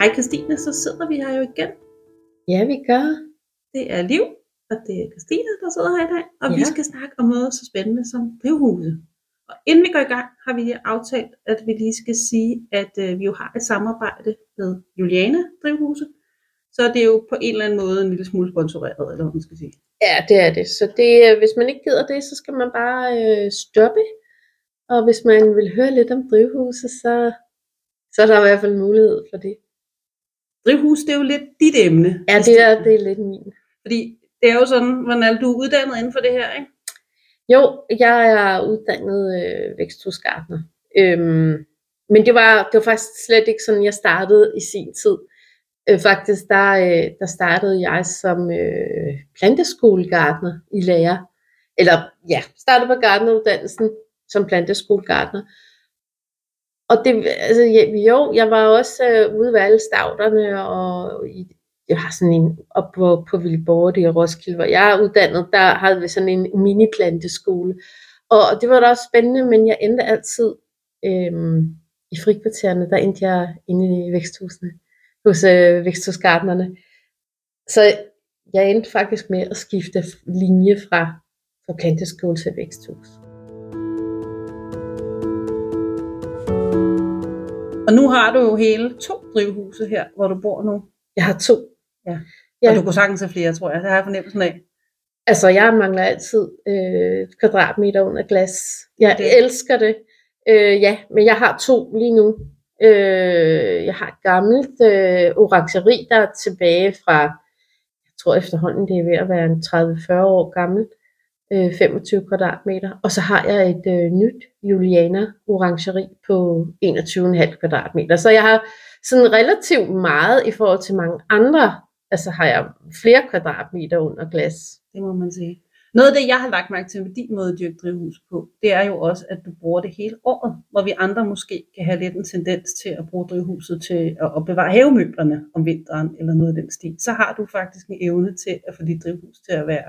Hej Christine, så sidder vi her jo igen. Ja, vi gør. Det er Liv, og det er Christine, der sidder her i dag, og ja. vi skal snakke om noget så spændende som drivhuse. Og inden vi går i gang, har vi aftalt, at vi lige skal sige, at øh, vi jo har et samarbejde med Juliana Drivhuse, så det er jo på en eller anden måde en lille smule sponsoreret, eller hvad man skal sige. Ja, det er det. Så det, øh, hvis man ikke gider det, så skal man bare øh, stoppe. Og hvis man vil høre lidt om drivhuse, så, så er der i hvert fald mulighed for det. Drivhus, det er jo lidt dit emne. Ja, det er, det er lidt min. Fordi det er jo sådan, hvordan du er uddannet inden for det her, ikke? Jo, jeg er uddannet øh, væksthusgartner. Øhm, men det var, det var faktisk slet ikke sådan, jeg startede i sin tid. Øh, faktisk, der, øh, der startede jeg som øh, planteskolegartner i lærer. Eller ja, startede på gartneruddannelsen som planteskolegartner. Og det, altså, jo, jeg var også øh, ude ved alle stavterne, og i, jeg har sådan en op på, på Vildborg i Roskilde, hvor jeg er uddannet, der havde vi sådan en mini-planteskole. Og det var da også spændende, men jeg endte altid øh, i frikvartererne, der endte jeg inde i væksthusene, hos øh, væksthusgardnerne. Så jeg endte faktisk med at skifte linje fra, fra planteskole til væksthus. Nu har du jo hele to drivhuse her, hvor du bor nu. Jeg har to. Ja. Ja. Og du kunne sagtens have flere, tror jeg. Det har jeg fornemmelsen af. Altså, jeg mangler altid øh, kvadratmeter under glas. Jeg Det- elsker det. Øh, ja, men jeg har to lige nu. Øh, jeg har et gammelt øh, orangeri, der er tilbage fra, jeg tror efterhånden, det er ved at være en 30-40 år gammel. Øh, 25 kvadratmeter. Og så har jeg et øh, nyt Juliana orangeri på 21,5 kvadratmeter. Så jeg har sådan relativt meget i forhold til mange andre. Altså har jeg flere kvadratmeter under glas. Det må man sige. Noget af det, jeg har lagt mærke til med din måde at dyrke drivhus på, det er jo også, at du bruger det hele året, hvor vi andre måske kan have lidt en tendens til at bruge drivhuset til at, bevare havemøblerne om vinteren eller noget af den stil. Så har du faktisk en evne til at få dit drivhus til at være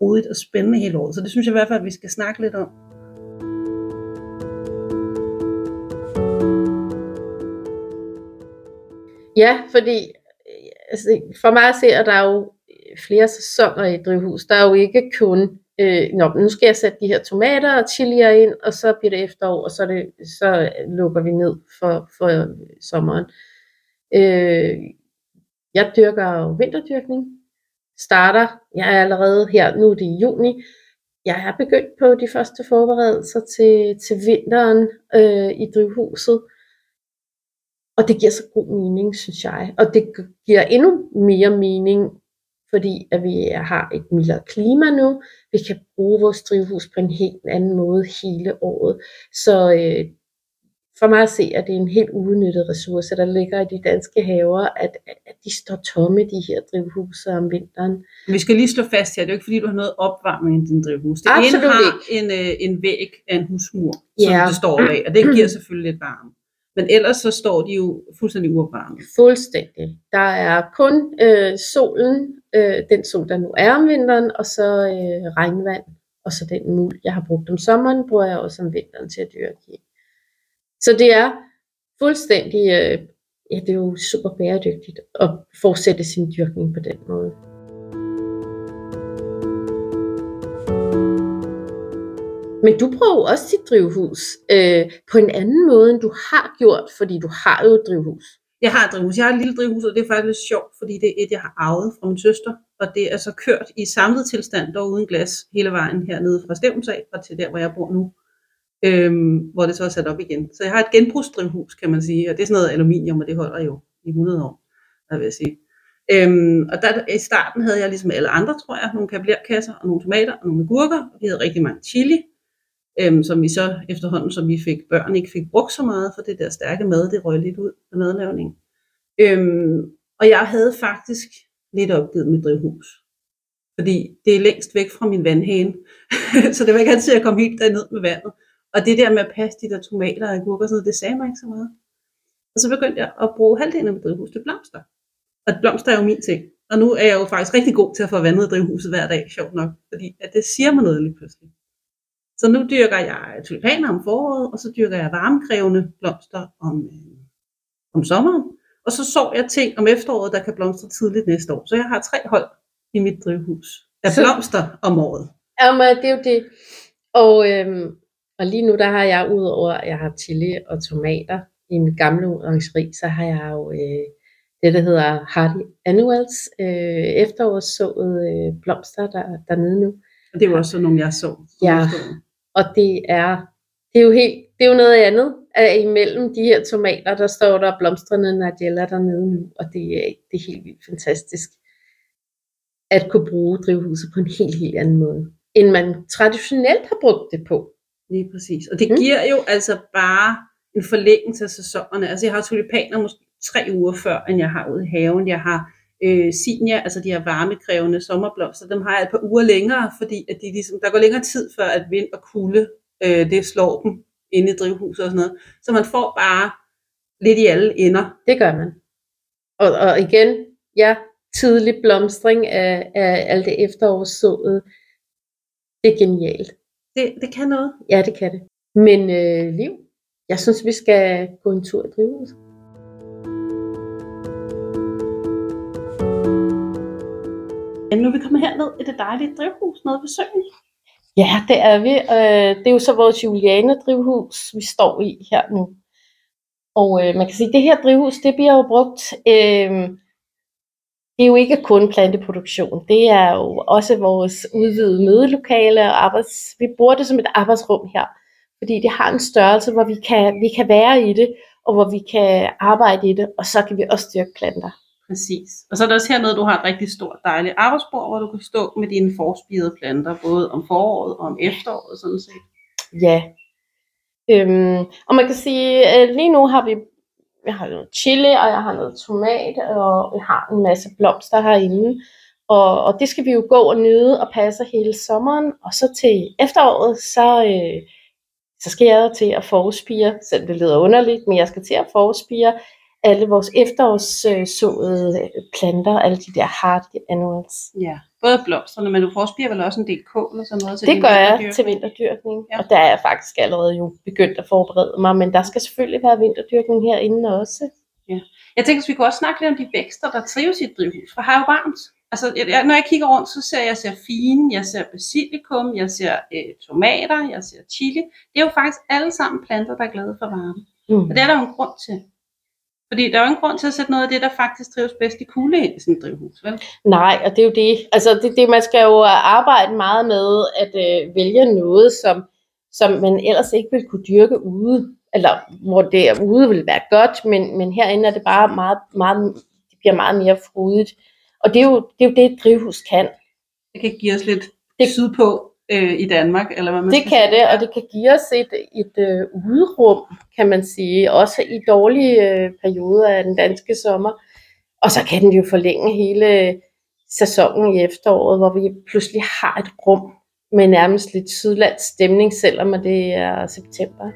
rodigt og spændende hele året. Så det synes jeg i hvert fald, at vi skal snakke lidt om. Ja, fordi øh, altså, for mig at se, at der er jo flere sæsoner i et drivhus. Der er jo ikke kun, øh, Nå, nu skal jeg sætte de her tomater og chilier ind, og så bliver det efterår, og så, det, så lukker vi ned for, for sommeren. Øh, jeg dyrker jo vinterdyrkning. Starter, jeg er allerede her, nu er det i juni, jeg er begyndt på de første forberedelser til, til vinteren øh, i drivhuset. Og det giver så god mening, synes jeg. Og det giver endnu mere mening, fordi at vi har et mildere klima nu. Vi kan bruge vores drivhus på en helt anden måde hele året. Så øh, for mig at se, at det er en helt uudnyttet ressource, der ligger i de danske haver, at, at de står tomme, de her drivhuse om vinteren. Vi skal lige slå fast her, det er jo ikke fordi, du har noget opvarmning i din drivhus. Det Absolut ene har en, øh, en væg af en husmur, som Ja. det står af, og det giver selvfølgelig lidt varme. Men ellers så står de jo fuldstændig uopvarmet. Fuldstændig. Der er kun øh, solen, øh, den sol, der nu er om vinteren, og så øh, regnvand, og så den muld, jeg har brugt om sommeren, bruger jeg også om vinteren til at dyrke i. Så det er fuldstændig, øh, ja, det er jo super bæredygtigt at fortsætte sin dyrkning på den måde. Men du bruger jo også dit drivhus øh, på en anden måde, end du har gjort, fordi du har jo et drivhus. Jeg har et drivhus. Jeg har et lille drivhus, og det er faktisk lidt sjovt, fordi det er et, jeg har arvet fra min søster. Og det er så kørt i samlet tilstand, dog uden glas, hele vejen hernede fra Stævns og til der, hvor jeg bor nu. Øhm, hvor det så er sat op igen. Så jeg har et genbrugsdrivhus, kan man sige. Og det er sådan noget aluminium, og det holder jo i 100 år, der vil jeg sige. Øhm, og der, i starten havde jeg ligesom alle andre, tror jeg, nogle kabelerkasser og nogle tomater og nogle agurker. Og vi havde rigtig mange chili, øhm, som vi så efterhånden, som vi fik børn, ikke fik brugt så meget, for det der stærke mad, det røg lidt ud af madlavningen. Øhm, og jeg havde faktisk lidt opgivet mit drivhus. Fordi det er længst væk fra min vandhane. så det var ikke altid, at jeg kom helt derned med vandet. Og det der med at passe de der tomater og agurker, og sådan noget, det sagde mig ikke så meget. Og så begyndte jeg at bruge halvdelen af mit drivhus til blomster. Og blomster er jo min ting. Og nu er jeg jo faktisk rigtig god til at få vandet drivhuset hver dag, sjovt nok. Fordi at det siger mig noget lige pludselig. Så nu dyrker jeg tulipaner om foråret, og så dyrker jeg varmekrævende blomster om, øh, om sommeren. Og så sår jeg ting om efteråret, der kan blomstre tidligt næste år. Så jeg har tre hold i mit drivhus af Så- blomster om året. Jamen, det er jo det. Og, øhm, og lige nu, der har jeg, udover at jeg har chili og tomater i mit gamle orangeri, så har jeg jo øh, det, der hedder Hardy Annuals, øh, efterårssået øh, blomster der, dernede nu. Og det er jo også sådan nogle, jeg så. Ja. Og det er, det er jo helt, det er jo noget andet. At imellem de her tomater, der står der blomstrende Nigella dernede nu, og det er, det er helt vildt fantastisk at kunne bruge drivhuset på en helt, helt anden måde, end man traditionelt har brugt det på. Lige præcis. Og det Mm. giver jo altså bare en forlængelse af sæsonerne. Altså jeg har tulipaner måske tre uger før, end jeg har ude i haven. Jeg har øh, sinia, altså de her varmekrævende sommerblomster, dem har jeg et par uger længere, fordi at de ligesom, der går længere tid før, at vind og kulde, øh, det slår dem inde i drivhuset og sådan noget. Så man får bare lidt i alle ender. Det gør man. Og, og igen, ja, tidlig blomstring af, af alt det efterårssået. Det er genialt. Det, det kan noget. Ja, det kan det. Men øh, Liv, jeg synes, vi skal gå en tur i drivhuset. Men nu er vi kommet herned i det dejlige drivhus nede ved søen. Ja, det er vi. Øh, det er jo så vores Juliane-drivhus, vi står i her nu. Og øh, man kan sige, at det her drivhus, det bliver jo brugt, øh, det er jo ikke kun planteproduktion, det er jo også vores udvidede mødelokale og arbejds, vi bruger det som et arbejdsrum her, fordi det har en størrelse, hvor vi kan, vi kan være i det, og hvor vi kan arbejde i det, og så kan vi også dyrke planter. Præcis. Og så er der også hernede, du har et rigtig stort dejligt arbejdsbord, hvor du kan stå med dine forspirede planter, både om foråret og om efteråret, sådan set. Ja. Øhm, og man kan sige, at lige nu har vi, jeg har noget chili, og jeg har noget tomat, og jeg har en masse blomster herinde. Og, og det skal vi jo gå og nyde og passe hele sommeren. Og så til efteråret, så, øh, så skal jeg til at forspire, selvom det lyder underligt, men jeg skal til at forspire alle vores efterårssåede øh, planter, alle de der hardy annuals. Ja, både blomsterne, men du forspirer vel også en del kål og sådan noget til Det gør jeg til vinterdyrkning, Ja. ja. og der er jeg faktisk allerede jo begyndt at forberede mig, men der skal selvfølgelig være vinterdyrkning herinde også. Jeg tænker, at vi kunne også snakke lidt om de vækster, der trives i et drivhus, for er jo varmt. Altså, jeg, jeg, når jeg kigger rundt, så ser jeg, jeg ser fine, jeg ser basilikum, jeg ser øh, tomater, jeg ser chili. Det er jo faktisk alle sammen planter, der er glade for varme. Mm. Og det er der jo en grund til. Fordi der er jo en grund til at sætte noget af det, der faktisk trives bedst i kulde ind i sådan et drivhus, vel? Nej, og det er jo det. Altså, det, det man skal jo arbejde meget med at øh, vælge noget, som, som man ellers ikke vil kunne dyrke ude. Eller hvor det ude vil være godt, men, men herinde er det bare meget, meget, det bliver meget mere frodigt. Og det er jo det, er jo det et drivhus kan. Det kan give os lidt Det- sydpå øh, i Danmark, eller hvad man Det kan sige. det, og det kan give os et, et øh, udrum, kan man sige, også i dårlige øh, perioder af den danske sommer. Og så kan den jo forlænge hele sæsonen i efteråret, hvor vi pludselig har et rum med nærmest lidt sydlands stemning, selvom det er september.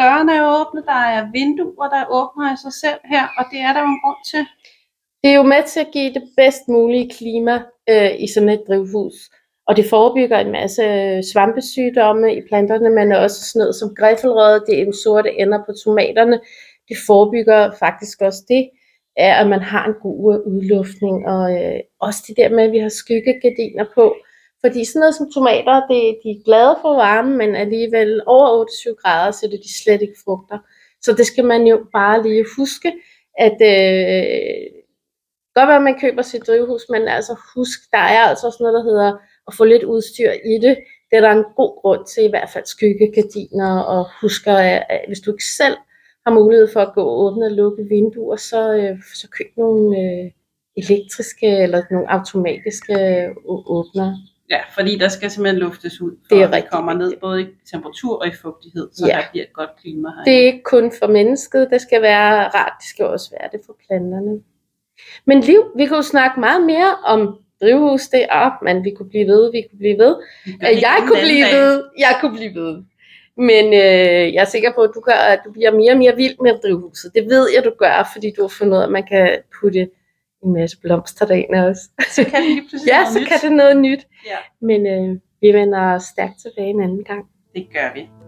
Dørene er åbne, der er vinduer, der åbner af sig selv her, og det er der jo en grund til. Det er jo med til at give det bedst mulige klima øh, i sådan et drivhus. Og det forebygger en masse øh, svampesygdomme i planterne, men også sådan noget som griffelrøde, det er en sorte ender på tomaterne. Det forebygger faktisk også det, er, at man har en god øh, udluftning, og øh, også det der med, at vi har skyggegardiner på. Fordi sådan noget som tomater, det, de er glade for varme, men alligevel over 28 grader, så det de slet ikke frugter. Så det skal man jo bare lige huske, at øh, godt være, at man køber sit drivhus, men altså husk, der er altså også noget, der hedder at få lidt udstyr i det. Det er der en god grund til, i hvert fald skyggegardiner, og husker, at hvis du ikke selv har mulighed for at gå og åbne og lukke vinduer, så, øh, så køb nogle øh, elektriske eller nogle automatiske øh, å- åbnere. Ja, fordi der skal simpelthen luftes ud, for Det er det kommer ned både i temperatur og i fugtighed, så Ja. der bliver et godt klima her. Det er ikke kun for mennesket, det skal være rart, det skal også være det for planterne. Men Liv, vi kunne snakke meget mere om drivhus, er, men vi kunne blive ved, vi kunne blive ved. Jeg kunne blive ved, jeg kunne blive ved. Men øh, jeg er sikker på, at du, gør, at du bliver mere og mere vild med drivhuset. Det ved jeg, du gør, fordi du har fundet ud af, at man kan putte en masse blomster derinde også. Så kan det lige pludselig ja, så nyt. kan det noget nyt. Ja. Men øh, vi vender stærkt tilbage en anden gang. Det gør vi.